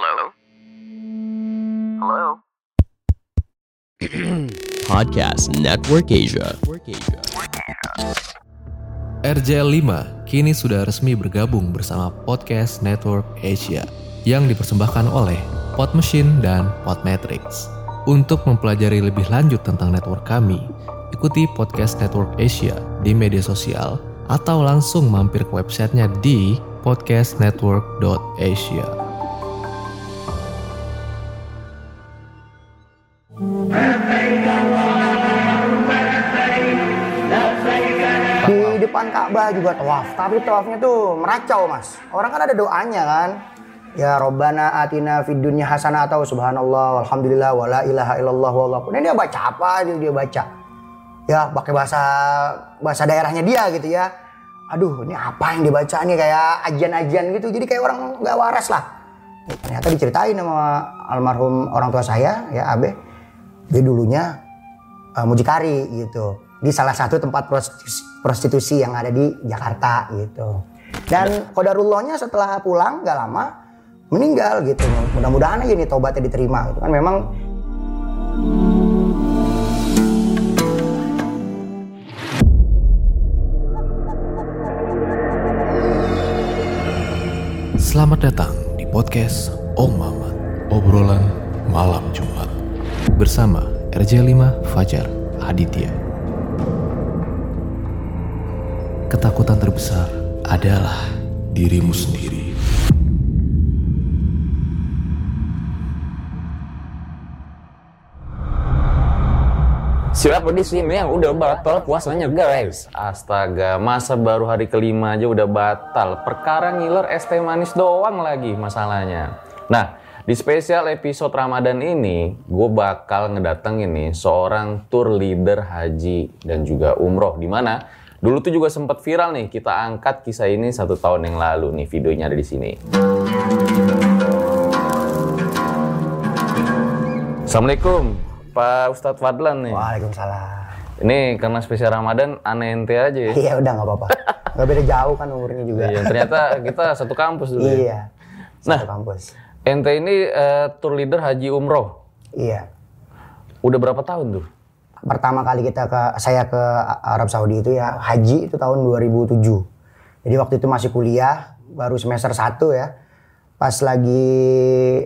Hello? Hello? Podcast Network Asia. RJL 5 kini sudah resmi bergabung bersama Podcast Network Asia yang dipersembahkan oleh Pod Machine dan Podmetrics. Untuk mempelajari lebih lanjut tentang network kami, ikuti Podcast Network Asia di media sosial atau langsung mampir ke websitenya di podcastnetwork.asia. juga tawaf, tapi tawafnya tuh meracau mas. Orang kan ada doanya kan. Ya Robbana atina fid dunya hasanah atau subhanallah walhamdulillah wala ilaha illallah wallahu. Ini dia baca apa itu dia baca. Ya pakai bahasa bahasa daerahnya dia gitu ya. Aduh ini apa yang dibaca nih kayak ajian-ajian gitu. Jadi kayak orang nggak waras lah. Ya, ternyata diceritain sama almarhum orang tua saya ya Abe. Dia dulunya uh, mucikari gitu di salah satu tempat prostitusi, prostitusi yang ada di Jakarta gitu. Dan kodarullahnya setelah pulang gak lama meninggal gitu. Mudah-mudahan aja nih tobatnya diterima gitu kan memang Selamat datang di podcast Om Mamat, obrolan malam Jumat. Bersama RJ5 Fajar Aditya. Ketakutan terbesar adalah dirimu sendiri. Siapa di sini yang udah batal puasanya guys? Astaga, masa baru hari kelima aja udah batal. Perkara ngiler es teh manis doang lagi masalahnya. Nah, di spesial episode Ramadan ini, gue bakal ngedatengin nih seorang tour leader haji dan juga umroh. Di mana dulu tuh juga sempat viral nih, kita angkat kisah ini satu tahun yang lalu nih, videonya ada di sini. Assalamualaikum, Pak Ustadz Fadlan nih. Waalaikumsalam. Ini karena spesial Ramadan aneh ente aja ya. Iya udah nggak apa-apa. Gak beda jauh kan umurnya juga. Iya, ternyata kita satu kampus dulu. ya. Iya. Nah. Satu kampus. Ente ini eh, tour leader haji umroh. Iya. Udah berapa tahun tuh? Pertama kali kita ke saya ke Arab Saudi itu ya haji itu tahun 2007. Jadi waktu itu masih kuliah, baru semester 1 ya. Pas lagi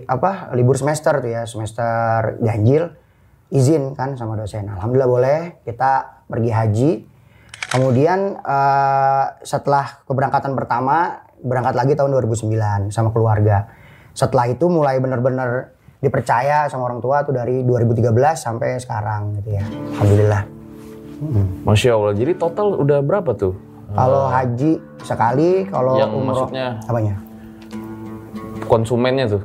apa libur semester tuh ya, semester ganjil izin kan sama dosen. Alhamdulillah boleh kita pergi haji. Kemudian eh, setelah keberangkatan pertama berangkat lagi tahun 2009 sama keluarga. Setelah itu mulai bener-bener dipercaya sama orang tua tuh dari 2013 sampai sekarang gitu ya. Alhamdulillah. Masya Allah. Jadi total udah berapa tuh? Kalau haji sekali, kalau Yang umroh maksudnya- apanya? Konsumennya tuh?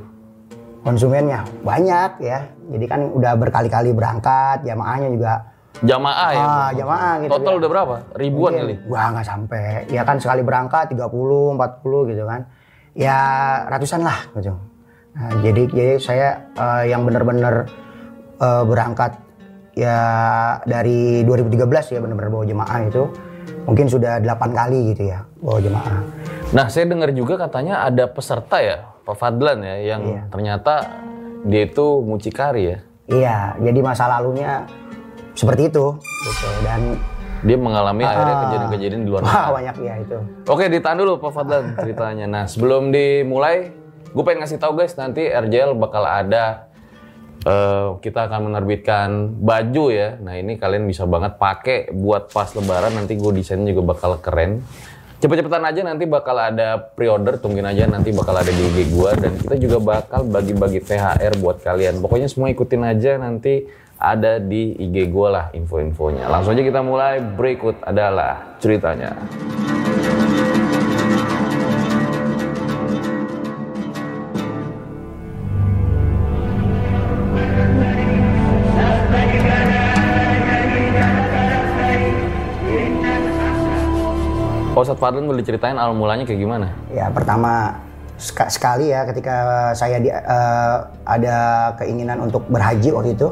Konsumennya banyak ya. Jadi kan udah berkali-kali berangkat, jamaahnya juga Jamaah ya? ah jamaah gitu. Total ya. udah berapa? Ribuan Mungkin, kali? Wah nggak sampai. Ya kan sekali berangkat 30, 40 gitu kan. Ya ratusan lah gitu. Nah, jadi jadi saya eh, yang benar-benar eh, berangkat ya dari 2013 ya benar-benar bawa jemaah itu mungkin sudah 8 kali gitu ya bawa jemaah. Nah, saya dengar juga katanya ada peserta ya, Pak Fadlan ya, yang Iya. ternyata dia itu mucikari ya. Iya, jadi masa lalunya seperti itu gitu dan Dia mengalami akhirnya Ah. kejadian-kejadian di luar wah banyak ya itu. Oke, ditahan dulu Pak Fadlan ceritanya. Nah, sebelum dimulai, gue pengen ngasih tahu guys, nanti RJL bakal ada eh, kita akan menerbitkan baju ya. Nah, ini kalian bisa banget pakai buat pas lebaran nanti gue desainnya juga bakal keren. Cepet-cepetan aja nanti bakal ada pre-order, tungguin aja nanti bakal ada di IG gue dan kita juga bakal bagi-bagi THR buat kalian. Pokoknya semua ikutin aja nanti ada di IG gue lah info-infonya. Langsung aja kita mulai berikut adalah ceritanya. Pak Ustadz Fadlan boleh ceritain awal mulanya kayak gimana? Ya pertama sek- sekali ya ketika saya di, eh, ada keinginan untuk berhaji waktu itu,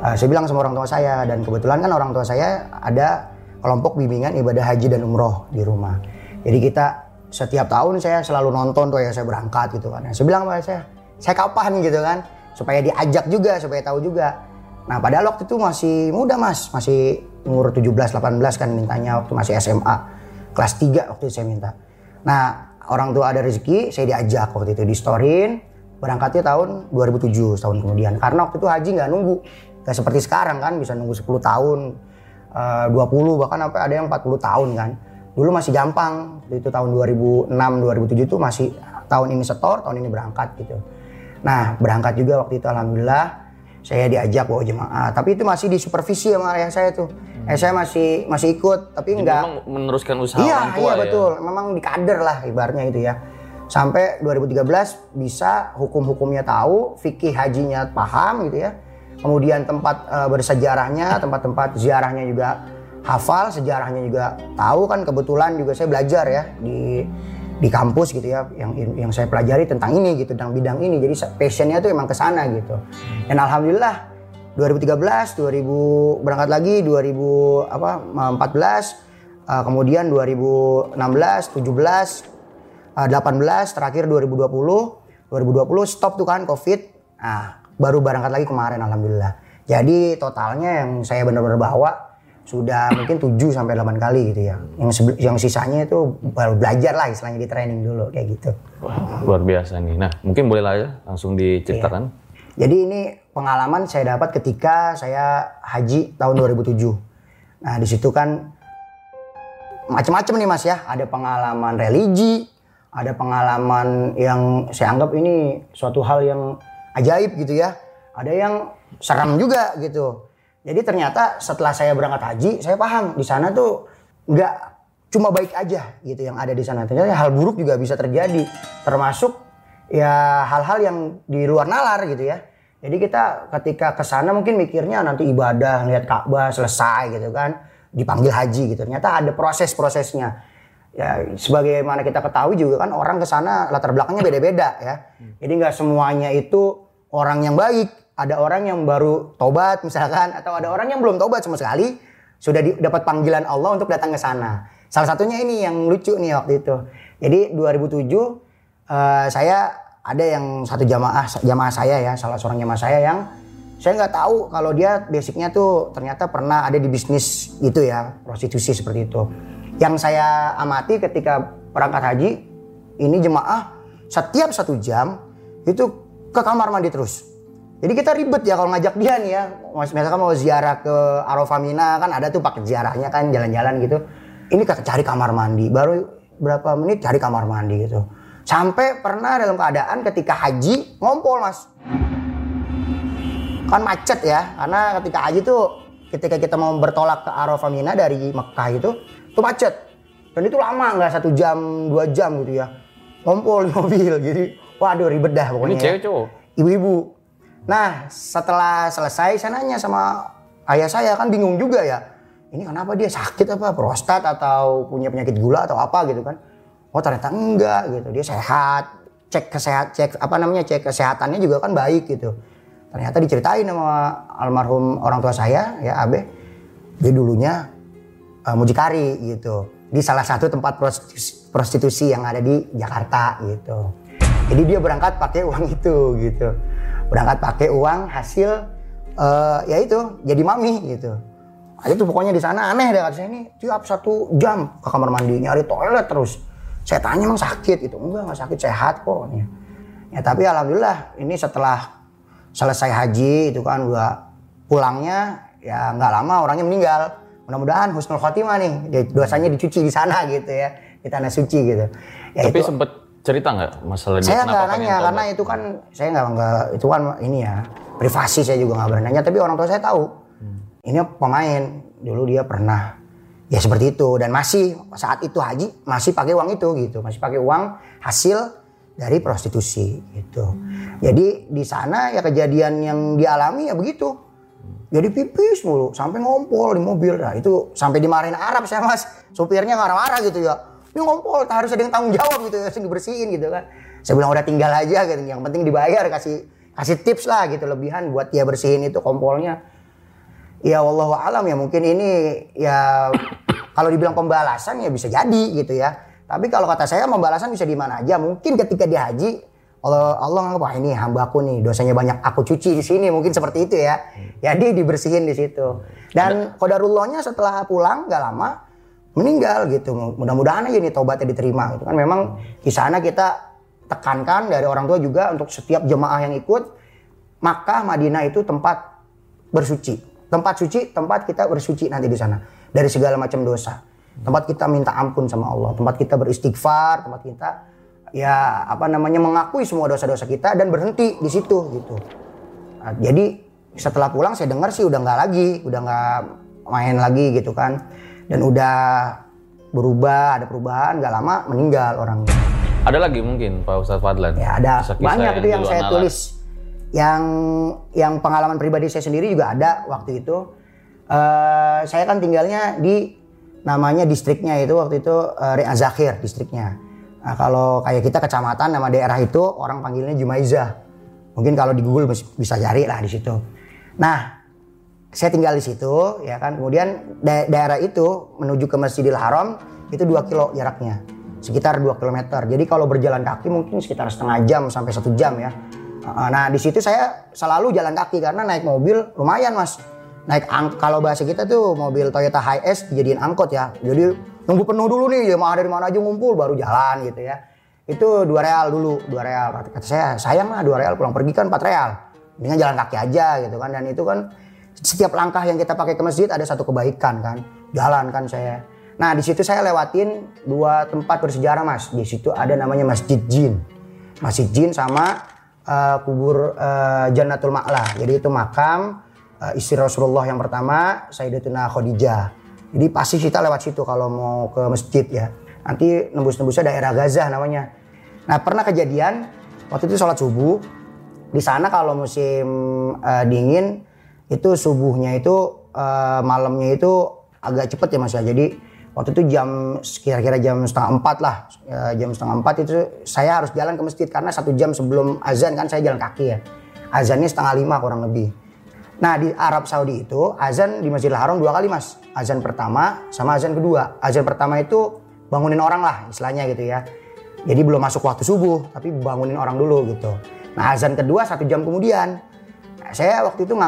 eh, saya bilang sama orang tua saya dan kebetulan kan orang tua saya ada kelompok bimbingan ibadah haji dan umroh di rumah. Jadi kita setiap tahun saya selalu nonton tuh ya saya berangkat gitu kan. Saya bilang sama saya, saya kapan gitu kan supaya diajak juga supaya tahu juga nah padahal waktu itu masih muda mas masih umur 17 18 kan mintanya waktu masih SMA kelas 3 waktu itu saya minta. Nah orang tua ada rezeki saya diajak waktu itu di storin berangkatnya tahun 2007 tahun kemudian. Karena waktu itu haji nggak nunggu. Nggak seperti sekarang kan bisa nunggu 10 tahun eh, 20 bahkan sampai ada yang 40 tahun kan. Dulu masih gampang itu tahun 2006 2007 itu masih tahun ini setor tahun ini berangkat gitu. Nah berangkat juga waktu itu alhamdulillah saya diajak bawa jemaah. Tapi itu masih di supervisi sama ayah saya tuh eh, saya masih masih ikut tapi Jadi enggak memang meneruskan usaha Iya, orang tua iya ya. betul. Memang di kader lah ibaratnya itu ya. Sampai 2013 bisa hukum-hukumnya tahu, fikih hajinya paham gitu ya. Kemudian tempat eh, bersejarahnya, tempat-tempat ziarahnya juga hafal, sejarahnya juga tahu kan kebetulan juga saya belajar ya di di kampus gitu ya yang yang saya pelajari tentang ini gitu tentang bidang ini jadi passionnya tuh emang ke sana gitu dan alhamdulillah 2013 2000 berangkat lagi 2000 apa 14 eh, kemudian 2016 17 eh, 18 terakhir 2020 2020 stop tuh kan covid. Nah baru berangkat lagi kemarin alhamdulillah. Jadi totalnya yang saya benar-benar bawa sudah mungkin 7 sampai 8 kali gitu ya. Yang yang sisanya itu baru belajar lah istilahnya di training dulu kayak gitu. Wah, luar biasa nih. Nah, mungkin boleh lah ya langsung diceritakan. Jadi ini pengalaman saya dapat ketika saya haji tahun 2007. Nah di situ kan macam-macam nih mas ya. Ada pengalaman religi, ada pengalaman yang saya anggap ini suatu hal yang ajaib gitu ya. Ada yang seram juga gitu. Jadi ternyata setelah saya berangkat haji, saya paham di sana tuh nggak cuma baik aja gitu yang ada di sana. Ternyata hal buruk juga bisa terjadi, termasuk ya hal-hal yang di luar nalar gitu ya. Jadi kita ketika ke sana mungkin mikirnya nanti ibadah, lihat Ka'bah selesai gitu kan, dipanggil haji gitu. Ternyata ada proses-prosesnya. Ya sebagaimana kita ketahui juga kan orang ke sana latar belakangnya beda-beda ya. Jadi nggak semuanya itu orang yang baik. Ada orang yang baru tobat misalkan atau ada orang yang belum tobat sama sekali sudah dapat panggilan Allah untuk datang ke sana. Salah satunya ini yang lucu nih waktu itu. Jadi 2007 eh, saya ada yang satu jamaah jamaah saya ya, salah seorang jamaah saya yang saya nggak tahu kalau dia basicnya tuh ternyata pernah ada di bisnis gitu ya, prostitusi seperti itu. Yang saya amati ketika perangkat haji, ini jemaah setiap satu jam itu ke kamar mandi terus. Jadi kita ribet ya kalau ngajak dia nih ya. Misalkan mau ziarah ke Arafah Mina kan ada tuh paket ziarahnya kan jalan-jalan gitu. Ini cari kamar mandi. Baru berapa menit cari kamar mandi gitu. Sampai pernah dalam keadaan ketika haji ngompol mas. Kan macet ya. Karena ketika haji tuh ketika kita mau bertolak ke Arafah Mina dari Mekah itu tuh macet. Dan itu lama nggak satu jam dua jam gitu ya. Ngompol di mobil. Jadi waduh ribet dah Ini pokoknya. ya cewek cowok. ibu-ibu. Nah, setelah selesai saya nanya sama ayah saya kan bingung juga ya. Ini kenapa dia sakit apa prostat atau punya penyakit gula atau apa gitu kan? Oh ternyata enggak gitu, dia sehat. Cek kesehat, cek apa namanya cek kesehatannya juga kan baik gitu. Ternyata diceritain sama almarhum orang tua saya ya Abe. Dia dulunya eh, mucikari gitu di salah satu tempat prostitusi, prostitusi yang ada di Jakarta gitu. Jadi dia berangkat pakai uang itu gitu. Berangkat pakai uang hasil eh, ya itu jadi mami gitu. Aja tuh pokoknya di sana aneh deh kata saya ini tiap satu jam ke kamar mandi nyari toilet terus. Saya tanya emang sakit itu enggak enggak sakit sehat kok. katanya. Ya tapi alhamdulillah ini setelah selesai haji itu kan udah pulangnya ya nggak lama orangnya meninggal. Mudah-mudahan husnul khotimah nih dosanya dicuci di sana gitu ya di tanah suci gitu. Ya Tapi itu- sempet cerita nggak masalah saya nggak nanya karena itu kan saya nggak nggak itu kan ini ya privasi saya juga nggak berani nanya tapi orang tua saya tahu ini pemain dulu dia pernah ya seperti itu. Dan masih saat itu haji masih pakai uang itu gitu. Masih pakai uang hasil dari prostitusi gitu. Jadi di sana ya kejadian yang dialami ya begitu. Jadi pipis mulu sampai ngompol di mobil. Nah itu sampai dimarahin Arab saya mas. Supirnya marah-marah gitu ya. Ini ngompol harus ada yang tanggung jawab gitu ya harus dibersihin gitu kan. Saya bilang udah tinggal aja gitu. Yang penting dibayar kasih kasih tips lah gitu. Lebihan buat dia bersihin itu kompolnya ya Allah alam ya mungkin ini ya kalau dibilang pembalasan ya bisa jadi gitu ya tapi kalau kata saya pembalasan bisa di mana aja mungkin ketika dia haji Allah Allah nganggap wah ini hambaku nih dosanya banyak aku cuci di sini mungkin seperti itu ya. Jadi dibersihin di situ. Dan kodarullahnya setelah pulang nggak lama meninggal gitu. Mudah-mudahan aja nih tobatnya diterima gitu kan. Memang di sana kita tekankan dari orang tua juga untuk setiap jemaah yang ikut Makkah Madinah itu tempat bersuci. Tempat suci, tempat kita bersuci nanti di sana dari segala macam dosa. Tempat kita minta ampun sama Allah, tempat kita beristighfar, tempat kita ya apa namanya mengakui semua dosa-dosa kita dan berhenti di situ gitu. Nah, jadi setelah pulang saya dengar sih udah nggak lagi, udah nggak main lagi gitu kan, dan udah berubah, ada perubahan, nggak lama meninggal orangnya. Ada lagi mungkin Pak Ustadz Fadlan? Ya ada banyak itu yang saya tulis. Yang yang pengalaman pribadi saya sendiri juga ada waktu itu. Eh saya kan tinggalnya di namanya distriknya itu waktu itu uh, Rea Zakhir distriknya. Nah, kalau kayak kita kecamatan nama daerah itu orang panggilnya Jumaizah. Mungkin kalau di Google bis- bisa cari lah di situ. Nah, saya tinggal di situ ya kan. Kemudian da- daerah itu menuju ke Masjidil Haram itu 2 kilo jaraknya. Sekitar 2 km. Jadi kalau berjalan kaki mungkin sekitar setengah jam sampai satu jam ya. Nah, di situ saya selalu jalan kaki karena naik mobil lumayan, Mas. Naik ang kalau bahasa kita tuh mobil Toyota Hiace dijadiin angkot ya. Jadi nunggu penuh dulu nih, jemaah dari mana aja ngumpul baru jalan gitu ya. Itu dua real dulu, dua real. Kata, saya, sayang lah dua real pulang pergi kan 4 real. Dengan jalan kaki aja gitu kan. Dan itu kan setiap langkah yang kita pakai ke masjid ada satu kebaikan kan. Jalan kan saya. Nah di situ saya lewatin dua tempat bersejarah mas. Di situ ada namanya Masjid Jin. Masjid Jin sama eh, kubur eh, Jannatul Ma'la. Jadi itu makam eh, istri Rasulullah yang pertama, Sayyidatuna Khadijah. Jadi pasti kita lewat situ kalau mau ke masjid ya. Nanti nembus-nembusnya daerah Gaza namanya. Nah pernah kejadian waktu itu sholat subuh di sana kalau musim eh, dingin itu subuhnya itu eh, malamnya itu agak cepet ya mas ya. Jadi waktu itu jam kira-kira jam setengah empat lah Eh, jam setengah empat itu saya harus jalan ke masjid karena satu jam sebelum azan kan saya jalan kaki ya. Azannya setengah lima kurang lebih. Nah di Arab Saudi itu azan di Masjidil Haram dua kali mas. Azan pertama sama azan kedua. Azan pertama itu bangunin orang lah istilahnya gitu ya. Jadi belum masuk waktu subuh tapi bangunin orang dulu gitu. Nah azan kedua satu jam kemudian. Nah, saya waktu itu eh,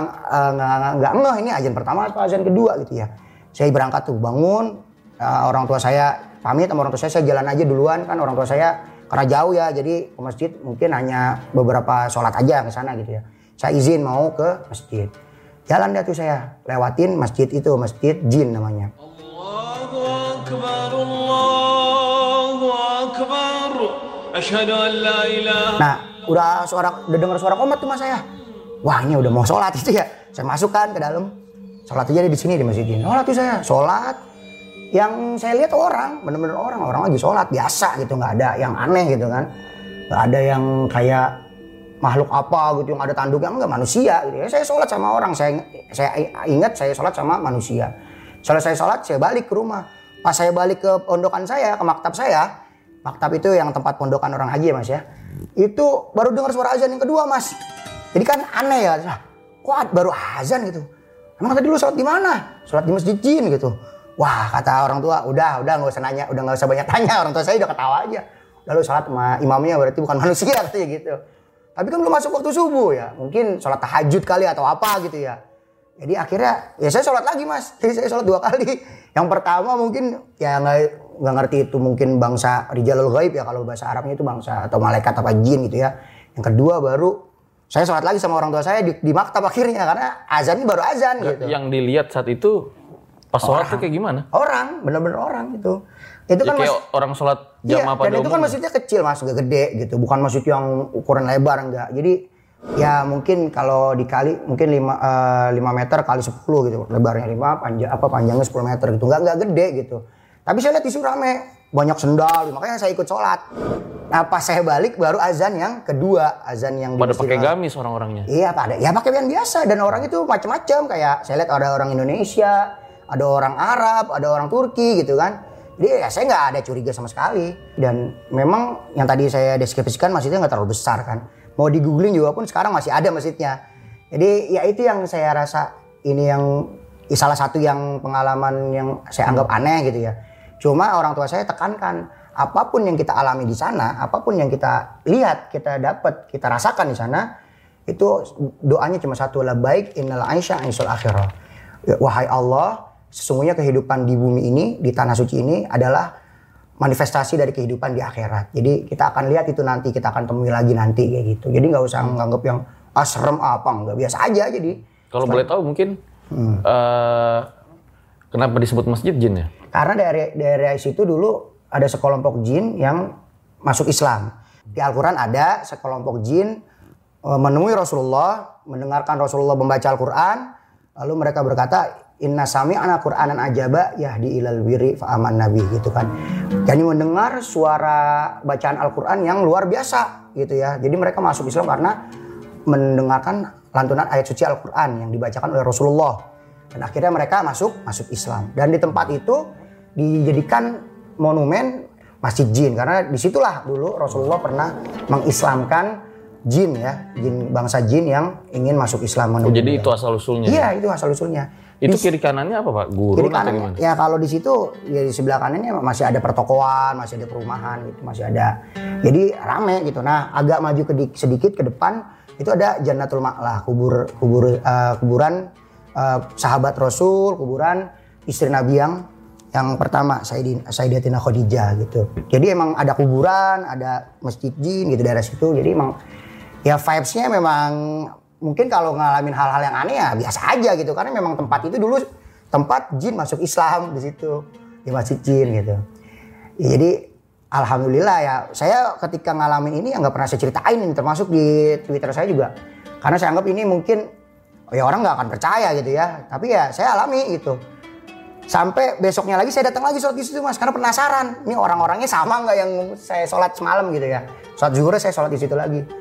nggak- nggak ngeh ini azan pertama atau azan kedua gitu ya. Saya berangkat tuh bangun uh, orang tua saya pamit sama orang tua saya saya jalan aja duluan kan orang tua saya karena jauh ya jadi ke masjid mungkin hanya beberapa sholat aja ke sana gitu ya saya izin mau ke masjid jalan deh tuh saya lewatin masjid itu masjid jin namanya Nah, udah suara udah dengar suara komat tuh mas saya. Wah ini udah mau sholat itu ya. Saya masukkan ke dalam. Sholat aja di sini di masjid ini. Sholat tuh saya. Sholat. Yang saya lihat orang, bener-bener orang. Orang lagi sholat biasa gitu. nggak ada yang aneh gitu kan. Nggak ada yang kayak makhluk apa gitu yang ada tanduknya enggak manusia gitu ya. Saya sholat sama orang. Saya saya ingat saya sholat sama manusia. Selesai sholat saya balik ke rumah. Pas saya balik ke pondokan saya, ke maktab saya, maktab itu yang tempat pondokan orang haji ya mas ya. Itu baru dengar suara azan yang kedua mas. Jadi kan aneh ya, ad- baru azan gitu. Emang tadi lu sholat di mana? Sholat di masjid jin gitu. Wah kata orang tua, udah udah nggak usah nanya, udah nggak usah banyak tanya. Orang tua saya udah ketawa aja. Lalu sholat sama imamnya berarti bukan manusia katanya gitu. Tapi kan belum masuk waktu subuh ya. Mungkin sholat tahajud kali atau apa gitu ya. Jadi akhirnya ya saya sholat lagi mas. Jadi saya sholat dua kali. Yang pertama mungkin ya nggak nggak ngerti itu mungkin bangsa rijalul gaib ya kalau bahasa Arabnya itu bangsa atau malaikat apa jin gitu ya. Yang kedua baru saya sholat lagi sama orang tua saya di, di maktab akhirnya karena azannya baru azan gitu. Yang dilihat saat itu pas sholat tuh kayak gimana? Orang, bener-bener orang gitu. Itu Ya, kan kayak mas- orang sholat Iya, jamaah dan pada itu kan masjidnya kecil mas, gak gede gitu. Bukan masjid yang ukuran lebar enggak. Jadi ya mungkin kalau dikali mungkin 5 5 meter kali 10 gitu. Lebarnya 5, panjang apa panjangnya 10 meter gitu. Enggak enggak gede gitu. Tapi saya lihat isu rame, banyak sendal, makanya saya ikut sholat. Nah pas saya balik baru azan yang kedua, azan yang Pada pakai gamis orang-orangnya. Iya pada ya pakai pakaian biasa dan orang itu macam-macam kayak saya lihat ada orang Indonesia, ada orang Arab, ada orang Turki gitu kan. Jadi ya saya nggak ada curiga sama sekali dan memang yang tadi saya deskripsikan masjidnya nggak terlalu besar kan. Mau di googling juga pun sekarang masih ada masjidnya. Jadi ya itu yang saya rasa ini yang ya salah satu yang pengalaman yang saya anggap aneh gitu ya. Cuma orang tua saya tekankan apa pun yang kita alami di sana, apa pun yang kita lihat, kita dapat, kita rasakan di sana, itu doanya cuma satu lah baik innal aisha aisyul akhirah. Ya, Wahai Allah, sesungguhnya kehidupan di bumi ini, di tanah suci ini adalah manifestasi dari kehidupan di akhirat. Jadi kita akan lihat itu nanti, kita akan temui lagi nanti kayak gitu. Jadi nggak usah nganggap yang ah serem apa nggak biasa aja jadi. Kalau boleh tahu mungkin Hmm. eh, kenapa disebut masjid jin ya? Karena dari dari situ dulu ada sekelompok jin yang masuk Islam. Di Al-Quran ada sekelompok jin eh, menemui Rasulullah, mendengarkan Rasulullah membaca Al-Quran, lalu mereka berkata, Inna sami anak Qur'anan ajaba yahdi ilal wiri fa'aman nabi gitu kan. Jadi mendengar suara bacaan Al-Quran yang luar biasa gitu ya. Jadi mereka masuk Islam karena mendengarkan lantunan ayat suci Al-Quran yang dibacakan oleh Rasulullah. Dan akhirnya mereka masuk masuk Islam. Dan di tempat itu dijadikan monumen Masjid Jin karena di situlah dulu Rasulullah pernah mengislamkan jin ya, jin bangsa jin yang ingin masuk Islam. Oh, jadi itu asal usulnya. Iya, itu asal usulnya. Itu Di- kiri kanannya apa Pak? Gurun kiri atau kanan gimana? ya kalau di situ ya di sebelah kanannya masih ada pertokoan masih ada perumahan gitu masih ada jadi rame gitu nah agak maju ke di- sedikit ke depan itu ada Jannatul Ma'lah kubur kubur eh, kuburan eh, sahabat Rasul kuburan istri Nabi yang yang pertama Sayyidin, Sayyidatina Khadijah gitu jadi emang ada kuburan ada masjid jin gitu daerah situ jadi emang ya vibes-nya memang mungkin kalau ngalamin hal-hal yang aneh ya biasa aja gitu. Karena memang tempat itu dulu tempat jin masuk Islam di situ. Di masjid jin gitu. Ya, jadi alhamdulillah ya. Saya ketika ngalamin ini ya nggak pernah saya ceritain ini. Termasuk di Twitter saya juga. Karena saya anggap ini mungkin ya orang nggak akan percaya gitu ya. Tapi ya saya alami gitu. Sampai besoknya lagi saya datang lagi sholat di situ mas. Karena penasaran ini orang-orangnya sama nggak yang saya sholat semalam gitu ya. Sholat zuhur saya sholat di situ lagi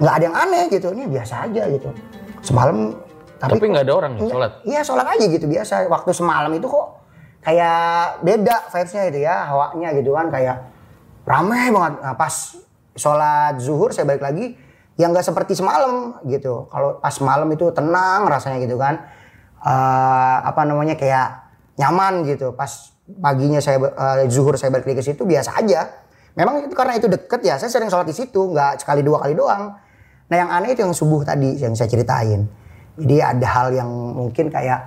nggak ada yang aneh gitu. Ini biasa aja gitu. Semalam Tapi nggak ada orang ya Nggak- sholat? iya sholat aja gitu biasa. Waktu semalam itu kok kayak beda vibesnya gitu ya hawanya gitu kan kayak ramai banget. Nah, pas sholat zuhur saya balik lagi yang nggak seperti semalam gitu. Kalau pas malam itu tenang rasanya gitu kan. Eh, apa namanya kayak nyaman gitu. Pas paginya saya eh, zuhur saya balik lagi ke situ biasa aja. Memang itu karena itu deket ya saya sering sholat di situ nggak sekali dua kali doang nah yang aneh itu yang subuh tadi yang saya ceritain. Jadi ada hal yang mungkin kayak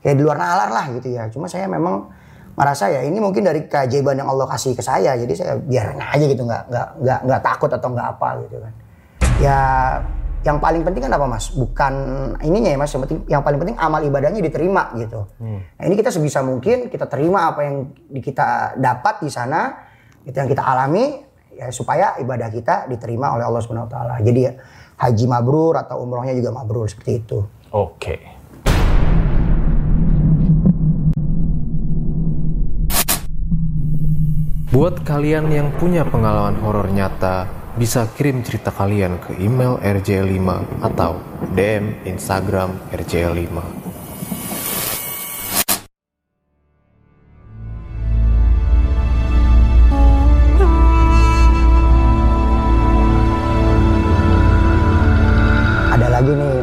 kayak di luar nalar lah gitu ya. Cuma saya memang merasa ya ini mungkin dari keajaiban yang Allah kasih ke saya. Jadi saya biarin aja gitu nggak nggak nggak nggak takut atau nggak apa gitu kan. Ya yang paling penting kan apa mas? Bukan ininya ya mas. Yang penting yang paling penting amal ibadahnya diterima gitu. Nah ini kita sebisa mungkin kita terima apa yang kita dapat di sana itu yang kita alami ya supaya ibadah kita diterima oleh Allah Subhanahu Wa Taala. Jadi ya, haji mabrur atau umrohnya juga mabrur seperti itu. Oke. Okay. Buat kalian yang punya pengalaman horor nyata, bisa kirim cerita kalian ke email rj5 atau DM Instagram rj 5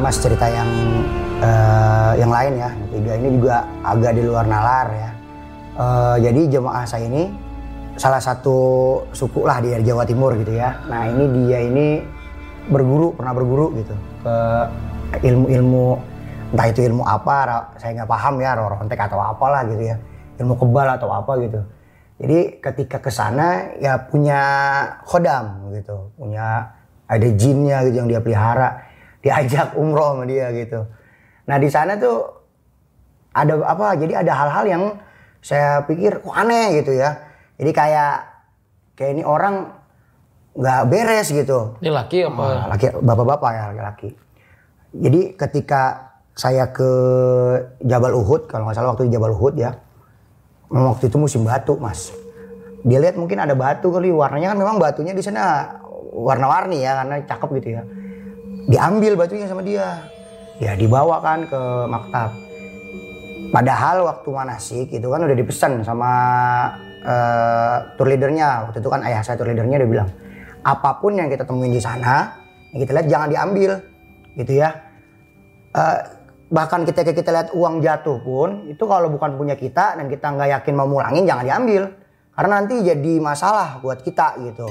mas cerita yang eh, yang lain ya. Ketiga ini juga agak di luar nalar ya. Eh, jadi jemaah saya ini salah satu suku lah di Jawa Timur gitu ya. Nah ini dia ini berguru pernah berguru gitu ke ilmu-ilmu entah itu ilmu apa saya nggak paham ya rontek atau apalah gitu ya. Ilmu kebal atau apa gitu. Jadi ketika ke sana ya punya khodam gitu punya ada jinnya gitu yang dia pelihara diajak umroh sama dia gitu. Nah di sana tuh ada apa jadi ada hal-hal yang saya pikir kok aneh gitu ya. Jadi kayak kayak ini orang nggak beres gitu. Ini laki apa? Ah, laki bapak-bapak ya laki-laki. Jadi ketika saya ke Jabal Uhud kalau nggak salah waktu di Jabal Uhud ya waktu itu musim batu mas. Dia lihat mungkin ada batu kali warnanya kan memang batunya di sana warna-warni ya karena cakep gitu ya diambil batunya sama dia. Ya dibawa kan ke maktab. Padahal waktu manasik itu kan udah dipesan sama eh, tour leadernya. Waktu itu kan ayah saya tour leadernya dia bilang apa pun yang kita temuin di sana yang kita lihat jangan diambil. Gitu ya. Eh, bahkan ketika kita lihat uang jatuh pun itu kalau bukan punya kita dan kita nggak yakin mau mulangin jangan diambil. Karena nanti jadi masalah buat kita gitu.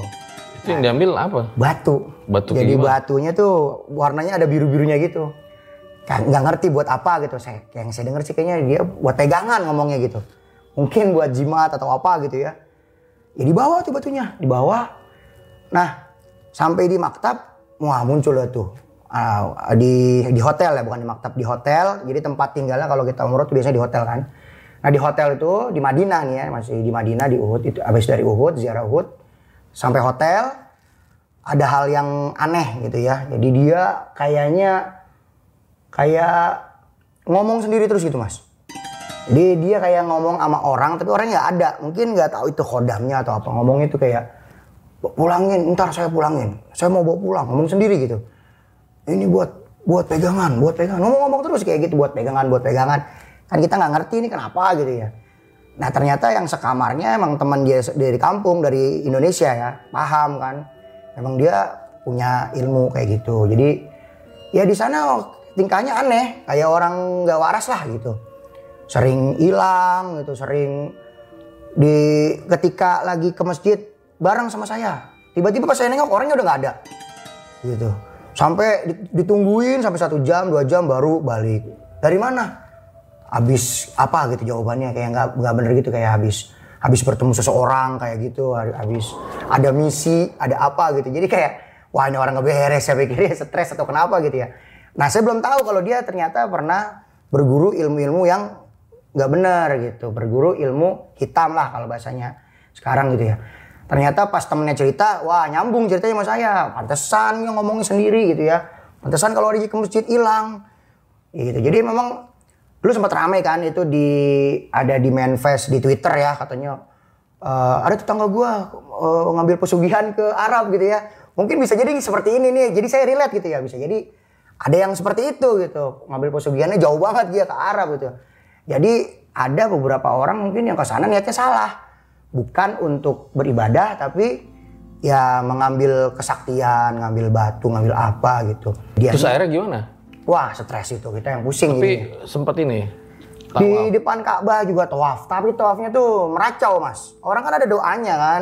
Itu yang diambil apa? Batu. Batu Jadi gimana? batunya tuh warnanya ada biru-birunya gitu. Kan nggak ngerti buat apa gitu. Saya yang saya denger sih kayaknya dia buat pegangan ngomongnya gitu. Mungkin buat jimat atau apa gitu ya. Ya dibawa tuh batunya, dibawa. Nah, sampai di maktab, wah muncul lah tuh. Ah, di di hotel ya, bukan di maktab, di hotel. Jadi tempat tinggalnya kalau kita umroh tuh biasanya di hotel kan. Nah di hotel itu di Madinah nih ya, masih di Madinah di Uhud itu habis dari Uhud ziarah Uhud sampai hotel ada hal yang aneh gitu ya. Jadi dia kayaknya kayak ngomong sendiri terus gitu mas. Jadi dia kayak ngomong sama orang tapi orangnya nggak ada. Mungkin nggak tahu itu kodamnya atau apa. Ngomongnya itu kayak pulangin, ntar saya pulangin. Saya mau bawa pulang, ngomong sendiri gitu. Ini buat buat pegangan, buat pegangan. Ngomong-ngomong terus kayak gitu buat pegangan, buat pegangan. Kan kita nggak ngerti ini kenapa gitu ya. Nah ternyata yang sekamarnya emang teman dia dari kampung dari Indonesia ya, paham kan. Emang dia punya ilmu kayak gitu. Jadi ya di sana tingkahnya aneh, kayak orang nggak waras lah gitu. Sering hilang gitu, sering di ketika lagi ke masjid bareng sama saya. Tiba-tiba pas saya nengok orangnya udah nggak ada. Gitu. Sampai di- ditungguin sampai satu jam, dua jam baru balik. Dari mana? Habis apa gitu jawabannya kayak nggak nggak bener gitu kayak habis habis bertemu seseorang kayak gitu habis ada misi ada apa gitu. Jadi kayak wah ini orang nggak beres saya pikir dia stres atau kenapa gitu ya. Nah saya belum tahu kalau dia ternyata pernah berguru ilmu-ilmu yang nggak benar gitu. Berguru ilmu hitam lah kalau bahasanya sekarang gitu ya. Ternyata pas temennya cerita wah nyambung ceritanya sama saya. Pantesan yang ngomongin sendiri gitu ya. Pantesan kalau dia ke masjid hilang. Gitu. Jadi memang dulu sempat ramai kan itu di ada di manifest di Twitter ya katanya eh, ada tetangga gua eh, ngambil pesugihan ke Arab gitu ya. Mungkin bisa jadi seperti ini nih jadi saya relate gitu ya bisa jadi ada yang seperti itu gitu. Ngambil pesugihannya jauh banget dia ke Arab gitu. Jadi ada beberapa orang mungkin yang ke sana niatnya salah. Bukan untuk beribadah tapi ya mengambil kesaktian ngambil batu ngambil apa gitu. Dia Terus akhirnya gimana? Wah stres itu kita yang pusing Tapi ini. sempat ini. di depan Ka'bah juga tawaf. Tapi tawafnya tuh meracau mas. Orang kan ada doanya kan?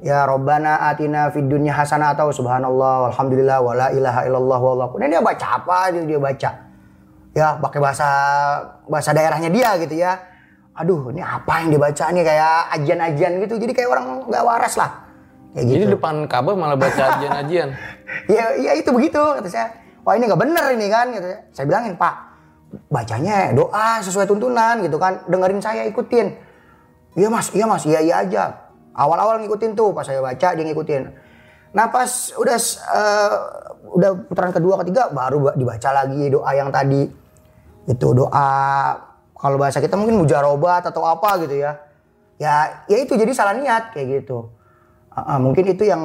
Ya Robbana atina fid dunya hasanah atau subhanallah walhamdulillah wala ilaha illallah wallahu ini dia baca apa dia, dia baca? Ya pakai bahasa bahasa daerahnya dia gitu ya. Aduh ini apa yang dibaca nih? Kayak ajian-ajian gitu. Jadi kayak orang nggak waras lah. Kayak gitu. Jadi depan Ka'bah malah baca ajian-ajian. ya, ya itu begitu kata saya. Wah ini nggak bener ini kan gitu. Saya bilangin Pak, bacanya doa sesuai tuntunan gitu kan. Dengerin saya ikutin. Iya mas, iya mas, iya iya aja. Awal-awal ngikutin tuh pas saya baca dia ngikutin. Nah pas udah eh, udah putaran kedua ketiga baru ba- dibaca lagi doa yang tadi itu doa kalau bahasa kita mungkin mujarobat atau apa gitu ya. Ya ya itu jadi salah niat kayak gitu. Ah, ah, mungkin itu yang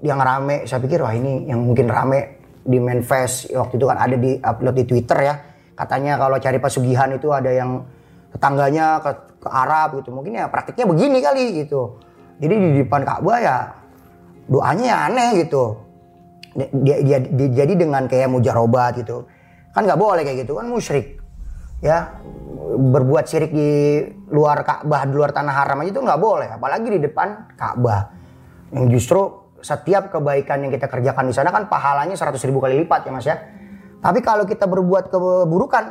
yang rame. Saya pikir wah ini yang mungkin rame di manifest waktu itu kan ada di upload di Twitter ya. Katanya kalau cari pesugihan itu ada yang tetangganya ke, ke Arab gitu. Mungkin ya praktiknya begini kali gitu. Jadi di depan Ka'bah ya doanya ya aneh gitu. Dia, dia, dia- jadi dengan kayak mujarobat gitu. Kan nggak boleh kayak gitu kan musyrik. Ya berbuat syirik di luar Ka'bah, di luar tanah haram aja itu nggak boleh, apalagi di depan Ka'bah yang justru setiap kebaikan yang kita kerjakan di sana kan pahalanya 100 ribu kali lipat ya mas ya. Tapi kalau kita berbuat keburukan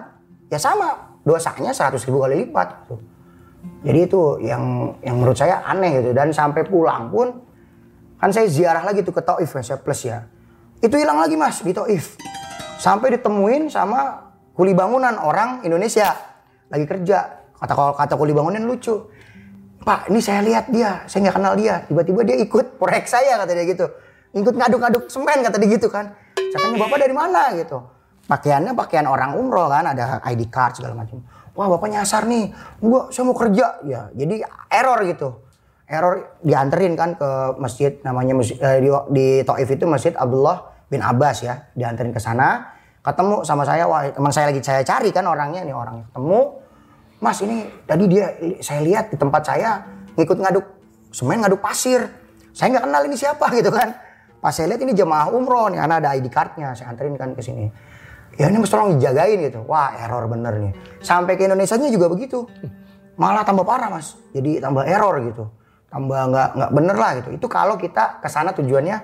ya sama dosanya 100 ribu kali lipat. Gitu. Jadi itu yang yang menurut saya aneh gitu dan sampai pulang pun kan saya ziarah lagi tuh ke Taif ya saya plus ya. Itu hilang lagi mas di Taif. Sampai ditemuin sama kuli bangunan orang Indonesia lagi kerja. Kata kata kuli bangunan lucu. Pak, ini saya lihat dia, saya nggak kenal dia. Tiba-tiba dia ikut proyek saya kata dia gitu. Ikut ngaduk-ngaduk semen kata dia gitu kan. Saya tanya bapak dari mana gitu. Pakaiannya pakaian orang umroh kan, ada ID card segala macam. Wah bapak nyasar nih, enggak saya mau kerja. Ya, jadi error gitu. Error dianterin kan ke masjid namanya eh, di, di Taif itu Masjid Abdullah bin Abbas ya. Dianterin ke sana, ketemu sama saya, wah teman saya lagi saya cari kan orangnya nih orangnya. Ketemu, Mas ini tadi dia saya lihat di tempat saya ngikut ngaduk semen ngaduk pasir. Saya nggak kenal ini siapa gitu kan. Pas saya lihat ini jemaah umroh nih, karena ada ID cardnya, saya anterin kan ke sini. Ya ini mesti tolong dijagain gitu. Wah error bener nih. Sampai ke Indonesia juga begitu. Malah tambah parah mas. Jadi tambah error gitu. tambah nggak nggak bener lah gitu. Itu kalau kita ke sana tujuannya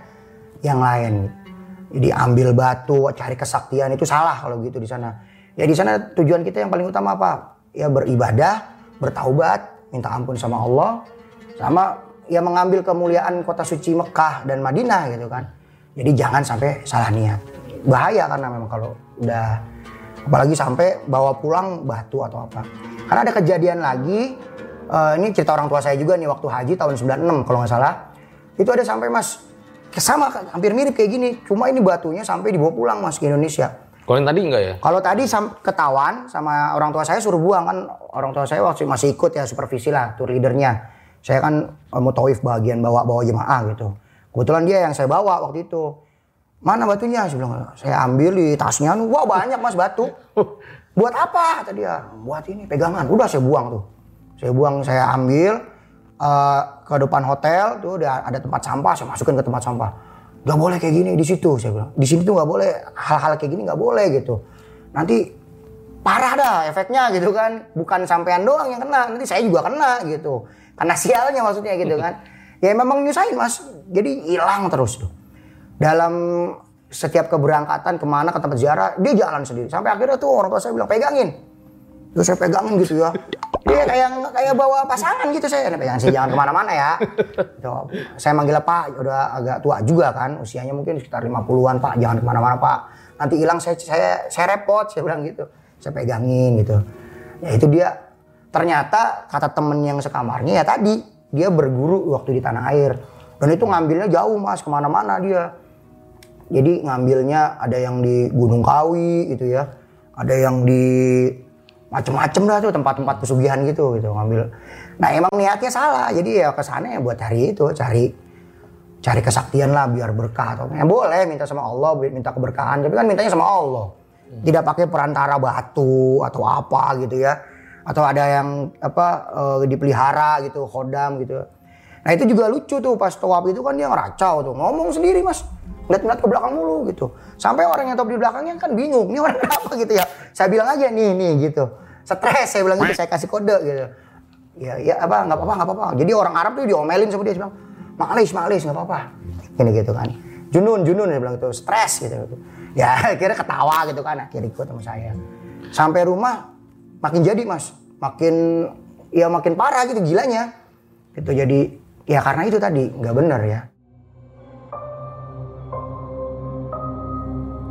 yang lain. Jadi ambil batu, cari kesaktian itu salah kalau gitu di sana. Ya di sana tujuan kita yang paling utama apa? Ya beribadah, bertaubat, minta ampun sama Allah, sama ya mengambil kemuliaan kota suci Mekah dan Madinah gitu kan. Jadi jangan sampai salah niat. Bahaya karena memang kalau udah apalagi sampai bawa pulang batu atau apa. Karena ada kejadian lagi eh, ini cerita orang tua saya juga nih waktu haji tahun 96 kalau nggak salah. Itu ada sampai Mas sama hampir mirip kayak gini. Cuma ini batunya sampai dibawa pulang Mas ke Indonesia. Kalau yang tadi enggak ya? Kalau tadi sam- ketahuan sama orang tua saya suruh buang kan orang tua saya waktu masih ikut ya supervisi lah tour leadernya. Saya kan eh, mau tawif bagian bawa bawa jemaah gitu. Kebetulan dia yang saya bawa waktu itu. Mana batunya? Saya bilang saya ambil di tasnya. Wah banyak mas batu. Buat apa? Kata dia. Buat ini pegangan. Udah saya buang tuh. Saya buang saya ambil eh, ke depan hotel tuh ada, ada tempat sampah. Saya masukin ke tempat sampah. Gak boleh kayak gini di situ. Saya bilang. Di sini tuh gak boleh hal-hal kayak gini gak boleh gitu. Nanti parah dah efeknya gitu kan. Bukan sampean doang yang kena nanti saya juga kena gitu. Karena sialnya maksudnya gitu kan. Ya memang nyusahin mas. Jadi hilang terus tuh. Dalam setiap keberangkatan ke mana ke tempat ziarah dia jalan sendiri. Sampai akhirnya tuh orang tua saya bilang pegangin. Terus saya pegangin gitu ya dia kayak kayak bawa pasangan gitu saya. "Nih, pegangan saya jangan ke mana-mana ya? Gitu. saya manggil pak udah agak tua juga kan usianya mungkin sekitar 50-an pak. Jangan ke mana-mana pak. Nanti hilang saya saya saya repot saya bilang gitu. Saya pegangin gitu. Ya itu dia. Ternyata kata temen yang sekamarnya ya tadi dia berguru waktu di tanah air. Dan itu ngambilnya jauh mas ke mana-mana dia. Jadi ngambilnya ada yang di Gunung Kawi gitu ya. Ada yang di macem-macem dah tuh tempat-tempat pesugihan gitu gitu ngambil. Nah emang niatnya salah jadi ya ke sana ya buat cari itu cari cari kesaktian lah biar berkah atau ya boleh minta sama Allah minta keberkahan tapi kan mintanya sama Allah. Tidak pakai perantara batu atau apa gitu ya. Atau ada yang apa eh, dipelihara gitu khodam gitu. Nah itu juga lucu tuh pas tawaf itu kan dia ngeracau tuh ngomong sendiri mas. Ngeliat-ngeliat ke belakang mulu gitu. Sampai orang yang top di belakangnya kan bingung ini orang kenapa gitu ya. Saya bilang aja nih nih gitu stres saya bilang gitu saya kasih kode gitu. Ya ya apa nggak apa-apa nggak apa-apa. Jadi orang Arab tuh diomelin sama dia bilang maklis maklis nggak apa-apa. Gini gitu kan. Junun junun dia bilang itu stres gitu. Ya akhirnya ketawa gitu kan akhirnya ikut sama saya. Sampai rumah makin jadi mas. Makin ya makin parah gitu gilanya. Gitu jadi ya karena itu tadi nggak bener ya